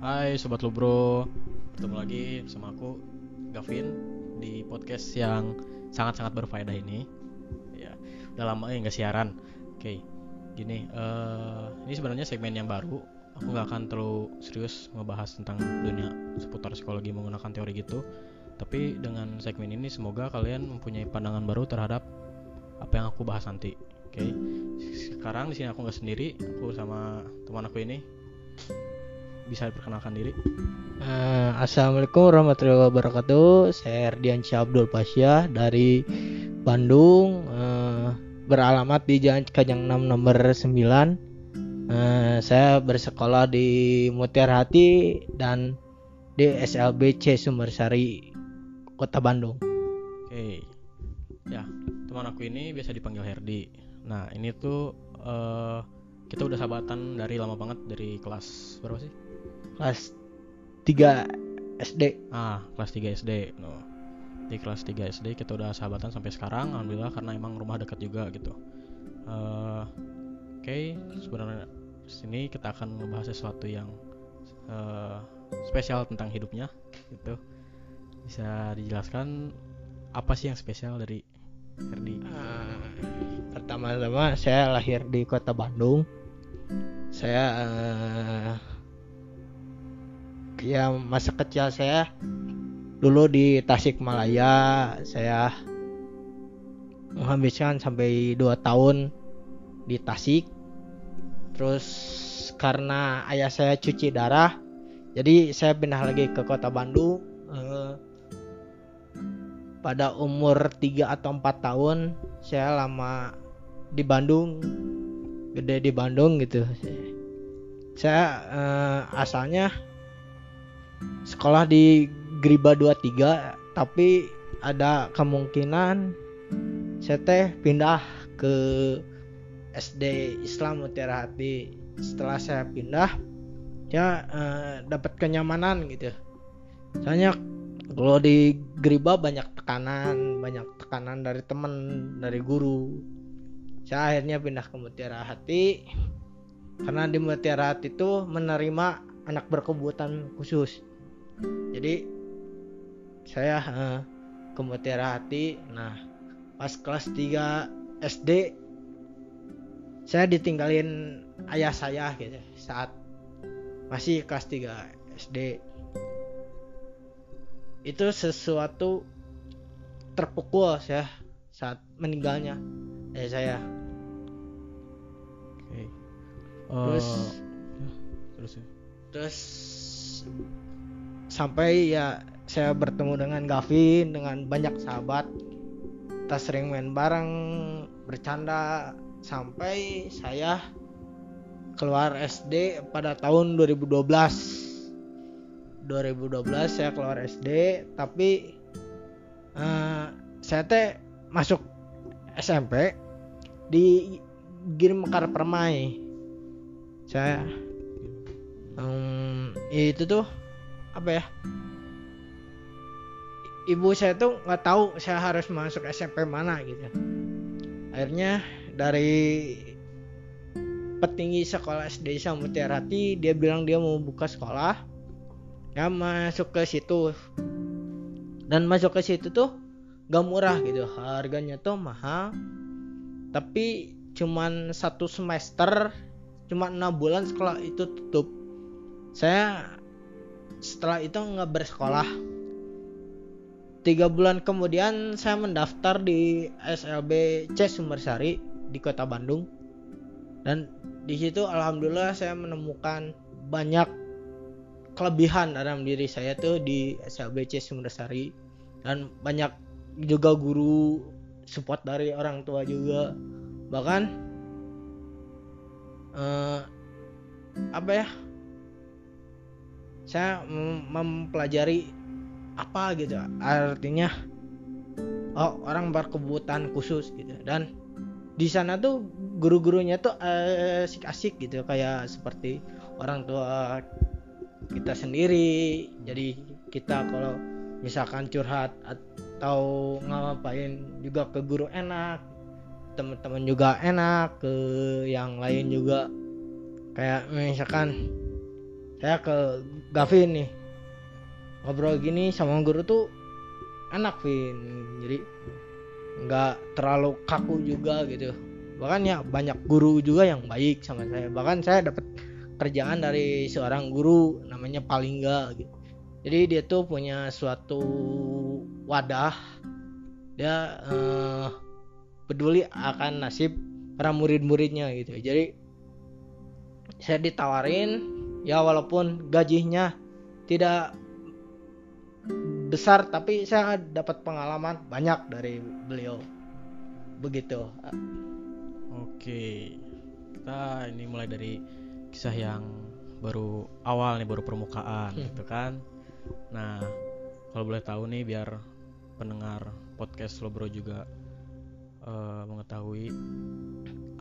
Hai Sobat Lubro Bertemu lagi bersama aku Gavin Di podcast yang sangat-sangat berfaedah ini. Ya, udah lama ya nggak siaran. Oke, gini eh, Ini sebenarnya segmen yang baru. Aku nggak akan terlalu serius ngebahas tentang dunia seputar psikologi menggunakan teori gitu. Tapi dengan segmen ini semoga kalian mempunyai pandangan baru terhadap apa yang aku bahas nanti. Oke, sekarang di sini aku nggak sendiri, aku sama teman aku ini bisa diperkenalkan diri. Eh, Assalamualaikum warahmatullahi wabarakatuh. Saya Erdian Abdul Pasya dari Bandung. eh, beralamat di Jalan Kajang 6 nomor 9. Eh, saya bersekolah di Mutiara Hati dan di SLBC Sumbersari, Kota Bandung. Oke, ya teman aku ini biasa dipanggil Herdi. Nah ini tuh eh, kita udah sahabatan dari lama banget dari kelas berapa sih? Kelas 3 SD. Ah kelas 3 SD. No. Di kelas 3 SD kita udah sahabatan sampai sekarang. Alhamdulillah karena emang rumah dekat juga gitu. Eh, Oke, sebenarnya sini kita akan membahas sesuatu yang eh, spesial tentang hidupnya gitu. Bisa dijelaskan apa sih yang spesial dari Herdi? Eh, Pertama-tama saya lahir di Kota Bandung. Saya eh, ya masa kecil saya. Dulu di Tasikmalaya saya menghabiskan sampai 2 tahun di Tasik. Terus karena ayah saya cuci darah jadi saya pindah lagi ke kota Bandung Eh, pada umur 3 atau 4 tahun saya lama di Bandung gede di Bandung gitu. Saya eh, asalnya sekolah di Griba 23 tapi ada kemungkinan saya pindah ke SD Islam Mutiara Hati. Setelah saya pindah ya eh, dapat kenyamanan gitu. Soalnya kalau di Griba banyak tekanan banyak tekanan dari teman dari guru. Saya akhirnya pindah ke Mutiara Hati. Karena di Mutiara Hati itu menerima anak berkebutuhan khusus jadi saya eh, ke Mutiara Hati nah pas kelas 3 SD saya ditinggalin ayah saya gitu saat masih kelas 3 SD itu sesuatu terpukul saya saat meninggalnya ayah saya Oke. Terus- Eh, ya, terus ya. terus sampai ya saya bertemu dengan Gavin dengan banyak sahabat. Kita sering main bareng bercanda sampai saya keluar SD pada tahun 2012 2012 saya keluar SD tapi eh, saya teh masuk SMP di Giri Mekar Permai. Saya em, itu tuh apa ya? Ibu saya tuh nggak tahu saya harus masuk SMP mana gitu. Akhirnya dari petinggi sekolah SD Mutiara Hati dia bilang dia mau buka sekolah. Ya masuk ke situ. Dan masuk ke situ tuh gak murah gitu. Harganya tuh mahal. Tapi cuman satu semester cuma enam bulan sekolah itu tutup. Saya setelah itu nggak bersekolah. Tiga bulan kemudian saya mendaftar di SLB C Sumbersari di kota Bandung. Dan di situ alhamdulillah saya menemukan banyak kelebihan dalam diri saya tuh di SLBC Sumbersari dan banyak juga guru support dari orang tua juga. Bahkan eh, apa ya saya mem- mempelajari apa gitu. Artinya oh orang berkebutuhan khusus gitu. Dan di sana tuh guru-gurunya tuh asik-asik gitu. Kayak seperti orang tua kita sendiri. Jadi kita kalau misalkan curhat atau ngapain juga ke guru enak teman-teman juga enak ke yang lain juga. Kayak misalkan saya ke Gavin nih. Ngobrol gini sama guru tuh enak Vin. Jadi nggak terlalu kaku juga gitu. Bahkan ya banyak guru juga yang baik sama saya. Bahkan saya dapat kerjaan dari seorang guru namanya Palingga gitu. Jadi dia tuh punya suatu wadah. Dia eh, peduli akan nasib para murid-muridnya gitu. Jadi saya ditawarin ya walaupun gajinya tidak besar tapi saya dapat pengalaman banyak dari beliau begitu Oke, kita ini mulai dari kisah yang baru awal nih, baru permukaan Hmm. gitu kan. Nah, kalau boleh tahu nih biar pendengar podcast Lobro juga eh, mengetahui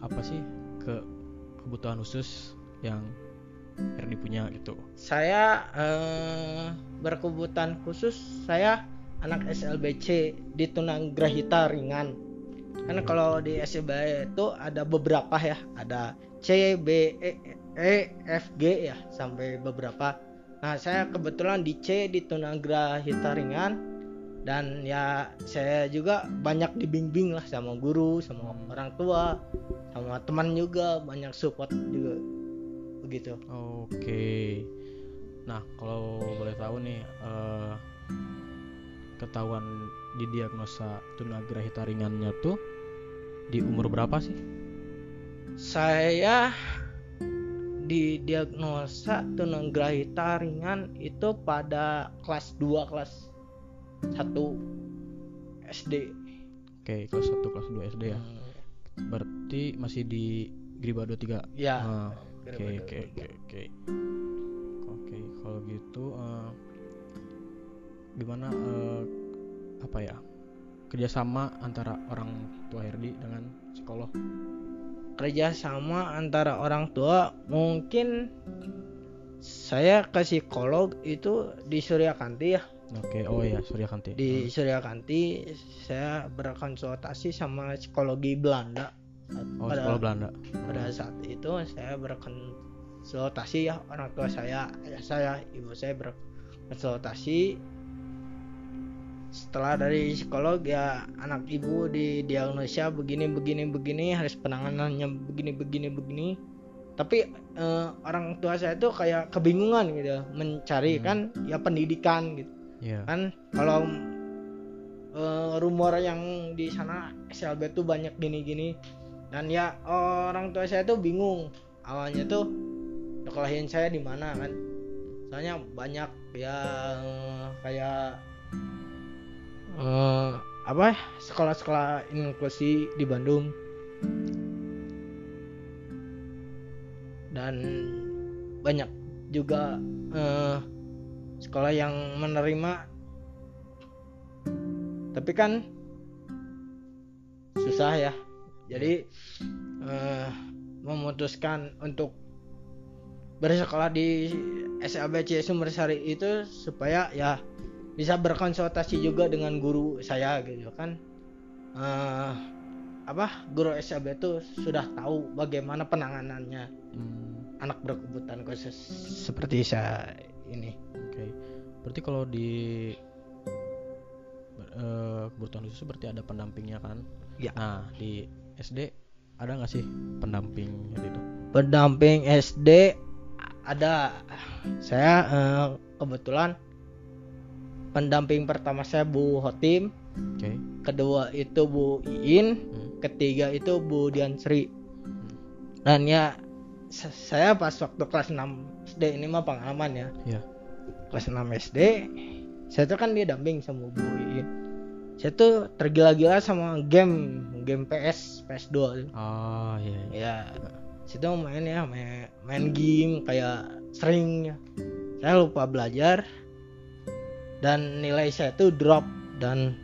apa sih ke kebutuhan khusus yang Herdi punya gitu. saya eh, berkebutuhan khusus saya anak SLBC di tunagrahita ringan. Kan kalau di SLB itu ada beberapa ya. Ada C B E, E F G ya sampai beberapa. Nah saya kebetulan di C di tunagrahita ringan. Dan ya saya juga banyak dibimbing lah sama guru sama orang tua sama teman juga banyak support juga begitu Oke. Nah, kalau boleh tahu nih eh, ketahuan didiagnosa tunagrahita ringannya tuh di umur berapa sih? saya didiagnosa tunagrahita ringan itu pada kelas 2 kelas 1 SD Oke, kelas 1 kelas 2 SD ya. Hmm, Berarti masih di Griba 23. ya Griba Oke, 23. oke, oke, oke. Oke, kalau gitu eh, gimana eh, apa ya? Kerjasama antara orang tua Herdi dengan psikolog. kerja sama antara orang tua mungkin saya ke psikolog itu di Suryakanti ya Oke, oh iya, Surya Kanti. di Suryakanti saya berkonsultasi sama psikologi Belanda Oh, pada sekolah Belanda. pada saat itu saya berkonsultasi ya orang tua saya ayah saya ibu saya berkonsultasi setelah dari psikolog ya anak ibu di diagnosa begini begini begini harus penanganannya begini begini begini tapi eh, orang tua saya tuh kayak kebingungan gitu mencari Hmm. kan ya pendidikan gitu Iya. kan kalau eh, rumor yang di sana SLB tuh banyak gini-gini dan ya orang tua saya tuh bingung. Awalnya tuh sekolahin saya di mana kan? Soalnya banyak yang kayak eh, apa sekolah-sekolah inklusi di Bandung. Dan banyak juga eh, sekolah yang menerima. Tapi kan susah ya jadi eh, memutuskan untuk bersekolah di SLBC Sumbersari itu supaya ya bisa berkonsultasi juga dengan guru saya gitu kan Eh, apa guru SLB itu sudah tahu bagaimana penanganannya Hmm, anak berkebutuhan khusus seperti saya ini Oke. Berarti kalau di eh, kebutuhan khusus berarti ada pendampingnya kan? Ya. Nah, di SD ada nggak sih pendamping itu? pendamping SD ada saya eh, kebetulan pendamping pertama saya Bu Hotim Oke. kedua itu Bu Iin Hmm. ketiga itu Bu Diansri dan ya sa- saya pas waktu kelas 6 SD ini mah pengalaman ya Iya. kelas 6 SD saya tuh kan dia damping sama Bu Iin saya tuh tergila-gila sama game game PS PS2 tuh. Ah, iya. iya. ya situ main ya main, main game kayak sering ya. saya lupa belajar dan nilai saya tuh drop dan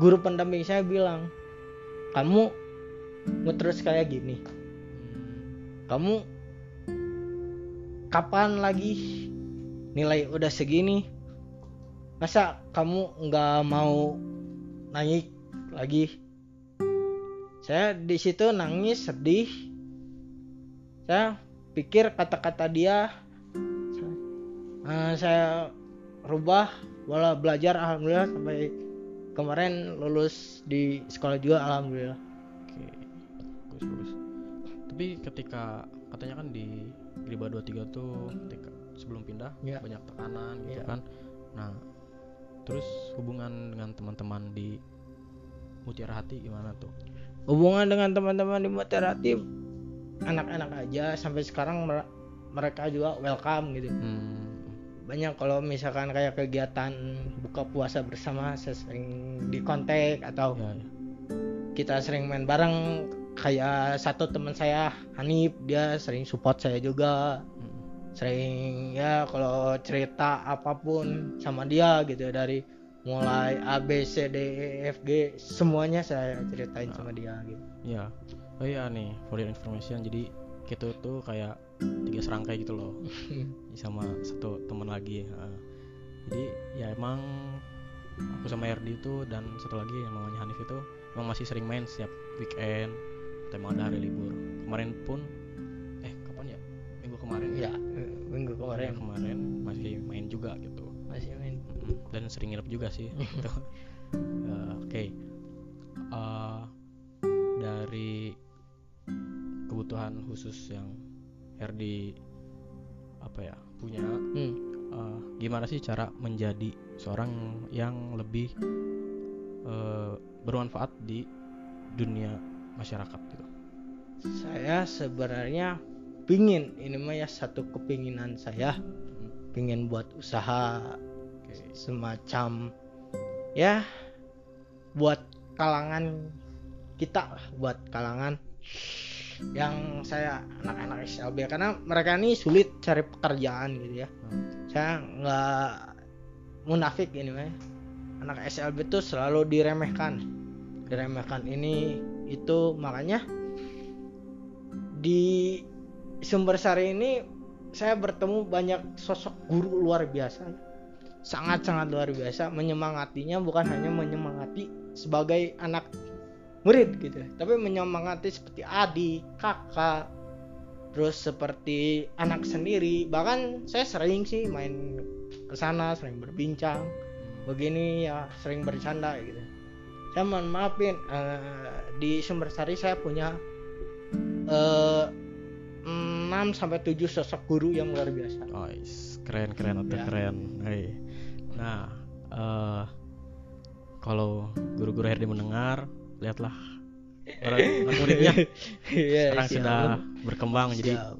guru pendamping saya bilang kamu mau terus kayak gini kamu kapan lagi nilai udah segini masa kamu nggak mau naik lagi saya di situ nangis sedih saya pikir kata-kata dia Eh, saya rubah bola belajar alhamdulillah sampai kemarin lulus di sekolah juga alhamdulillah Oke, bagus bagus. Tapi ketika katanya kan di Griba 23 tuh ketika sebelum pindah Ya. banyak tekanan gitu Ya. kan. Nah, terus hubungan dengan teman-teman di Mutiara Hati gimana tuh? hubungan dengan teman-teman di Mutarati anak-anak aja sampai sekarang mer- mereka juga welcome gitu Hmm, banyak kalau misalkan kayak kegiatan buka puasa bersama saya sering di kontak atau ya, ya. kita sering main bareng kayak satu teman saya Hanif dia sering support saya juga. Sering ya kalau cerita apa pun sama dia gitu dari mulai A B C D E F G semuanya saya ceritain sama dia gitu Ya, oh iya nih for your information jadi kita tuh kayak tiga serangkai gitu loh sama satu teman lagi. Jadi ya emang aku sama RD itu dan satu lagi yang namanya Hanif itu emang masih sering main setiap weekend atau emang ada hari libur. Kemarin pun kemarin ya minggu kemarin Minggu kemarin masih main juga gitu. masih main dan sering nginep juga sih gitu. Eh, Oke, Eh, dari kebutuhan khusus yang Herdi apa ya punya, Hmm. eh, gimana sih cara menjadi seorang yang lebih eh, bermanfaat di dunia masyarakat gitu? saya sebenarnya pingin ini mah ya satu kepinginan saya. Pingin buat usaha semacam ya buat kalangan kita lah, buat kalangan yang saya anak-anak SLB karena mereka ini sulit cari pekerjaan gitu ya. Hmm. saya nggak munafik ini mah ya. anak SLB tuh selalu diremehkan. Diremehkan ini itu makanya di sumber sari ini saya bertemu banyak sosok guru luar biasa. Sangat-sangat luar biasa menyemangatinya bukan hanya menyemangati sebagai anak murid gitu tapi menyemangati seperti adik kakak terus seperti anak sendiri. Bahkan saya sering sih main ke sana sering berbincang. Begini ya sering bercanda gitu. Saya mohon maafin eh, di sumber sari saya punya eh, 6 sampai 7 sosok guru yang luar biasa Nice, keren keren atau Ya. keren. Hei. Nah, eh kalau guru-guru Herdi mendengar, lihatlah orang muridnya Iya, sekarang siap. sudah berkembang jadi Siap,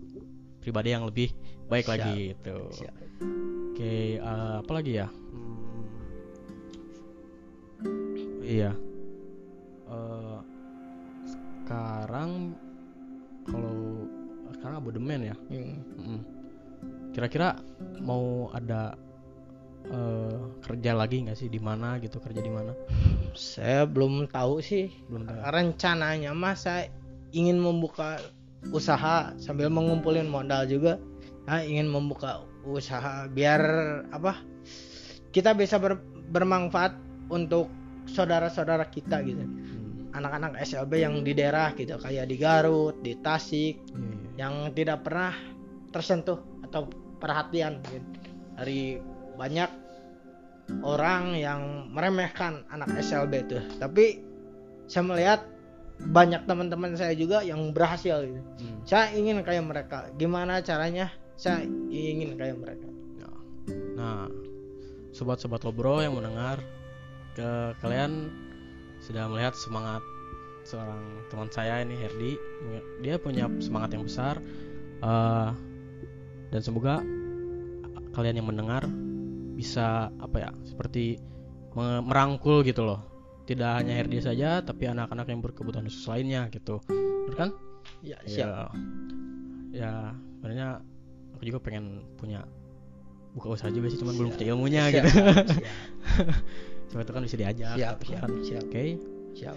pribadi yang lebih baik Siap. lagi itu. siap. Oke, eh, apa lagi ya? Hmm, iya. Abodemen ya. Hmm. Mm-mm. Kira-kira mau ada eh, kerja lagi nggak sih di mana gitu kerja di mana? saya belum tahu sih Belum tahu. rencananya mah saya ingin membuka usaha sambil mengumpulin modal juga saya ingin membuka usaha biar apa kita bisa ber- bermanfaat untuk saudara-saudara kita gitu Hmm, anak-anak SLB yang di daerah gitu kayak di Garut di Tasik iya. Yang tidak pernah tersentuh atau perhatian gitu, dari banyak orang yang meremehkan anak SLB itu. Tapi saya melihat banyak teman-teman saya juga yang berhasil gitu. Hmm, saya ingin kayak mereka. Gimana caranya? Saya ingin kayak mereka. Ya. Nah, sobat-sobat Lobro yang mendengar ke kalian sudah melihat semangat seorang teman saya ini Herdi. Dia punya semangat yang besar eh, dan semoga kalian yang mendengar bisa apa ya seperti me- merangkul gitu loh. Tidak hanya Herdi saja, tapi anak-anak yang berkebutuhan khusus lainnya gitu. Bener kan? ya siap Ya, ya sebenarnya aku juga pengen punya buka usaha juga sih, cuman belum punya ilmunya siap, gitu. siap Coba itu kan bisa diajak. siap gitu siap kan. siap Oke, siap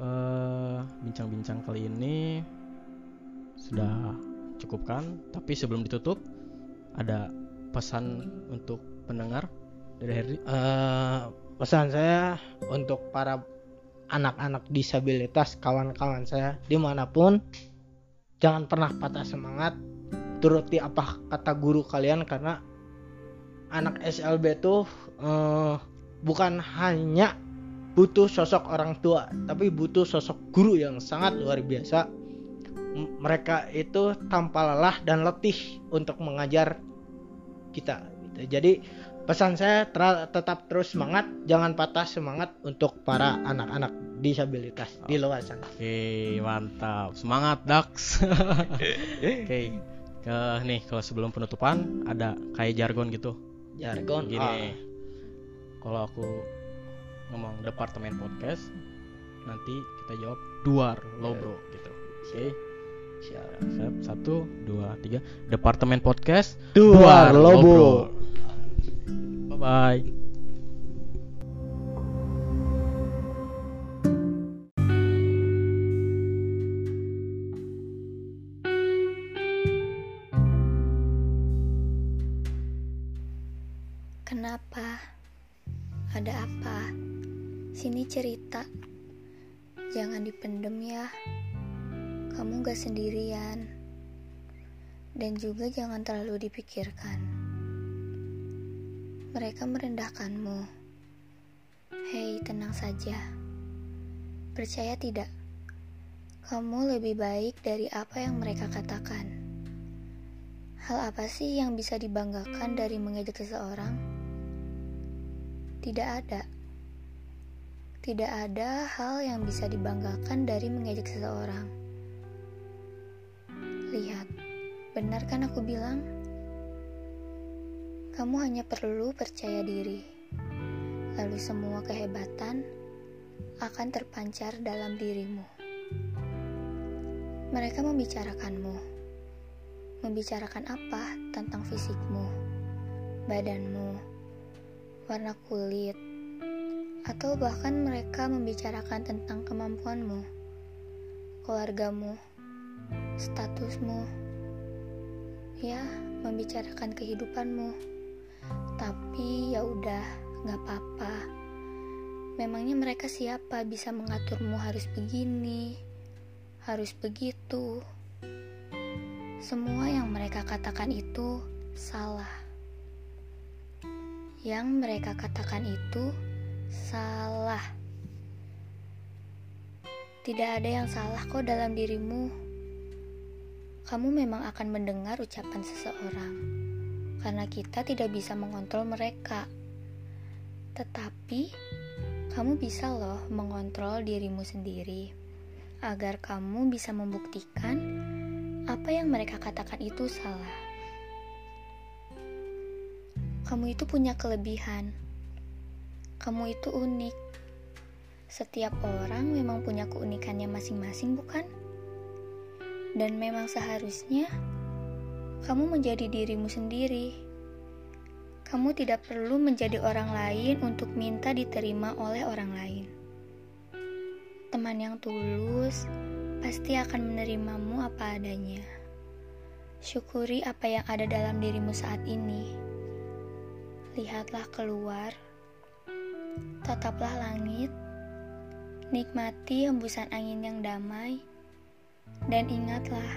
eh, bincang-bincang kali ini sudah cukupkan. Tapi sebelum ditutup, ada pesan untuk pendengar dari Herdi. Eh, pesan saya untuk para anak-anak disabilitas kawan-kawan saya di mana pun jangan pernah patah semangat turuti apa kata guru kalian karena anak SLB tuh eh, bukan hanya butuh sosok orang tua, tapi butuh sosok guru yang sangat luar biasa. Mereka itu tanpa lelah dan letih untuk mengajar kita. gitu. Jadi pesan saya tra- tetap terus semangat, jangan patah semangat untuk para anak-anak disabilitas di luar sana. Oke, mantap. Semangat, Dax. Oke. Ke nih kalau sebelum penutupan ada kayak jargon gitu. Jargon. Gini. ah, Kalau aku ngomong departemen podcast, nanti kita jawab duar lo bro gitu. Oke. siap. Siap. Satu, dua, tiga. Departemen podcast Duar lo, bro. Bye bye. Apa? Sini cerita. Jangan dipendem ya. Kamu gak sendirian. Dan juga jangan terlalu dipikirkan. Mereka merendahkanmu. Hei, tenang saja. Percaya tidak? Kamu lebih baik dari apa yang mereka katakan. Hal apa sih yang bisa dibanggakan dari mengejek seseorang? Tidak ada. Tidak ada hal yang bisa dibanggakan dari mengejek seseorang. Lihat, benar kan aku bilang? Kamu hanya perlu percaya diri. Lalu semua kehebatan akan terpancar dalam dirimu. Mereka membicarakanmu. Membicarakan apa tentang fisikmu, badanmu, warna kulit, atau bahkan mereka membicarakan tentang kemampuanmu, keluargamu, statusmu, ya, membicarakan kehidupanmu. Tapi ya udah, nggak apa-apa. Memangnya mereka siapa bisa mengaturmu harus begini, harus begitu. Semua yang mereka katakan itu salah. Yang mereka katakan itu salah. Tidak ada yang salah kok dalam dirimu. Kamu memang akan mendengar ucapan seseorang, karena kita tidak bisa mengontrol mereka. Tetapi, kamu bisa loh mengontrol dirimu sendiri, agar kamu bisa membuktikan apa yang mereka katakan itu salah. Kamu itu punya kelebihan. Kamu itu unik. Setiap orang memang punya keunikannya masing-masing, bukan? Dan memang seharusnya kamu menjadi dirimu sendiri. Kamu tidak perlu menjadi orang lain untuk minta diterima oleh orang lain. Teman yang tulus pasti akan menerimamu apa adanya. Syukuri apa yang ada dalam dirimu saat ini. Lihatlah keluar, tataplah langit, nikmati hembusan angin yang damai, dan ingatlah,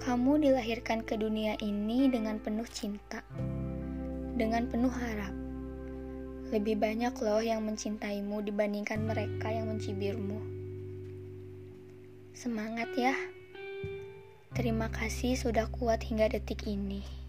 kamu dilahirkan ke dunia ini dengan penuh cinta, dengan penuh harap. Lebih banyak loh yang mencintaimu dibandingkan mereka yang mencibirmu. Semangat ya. Terima kasih sudah kuat hingga detik ini.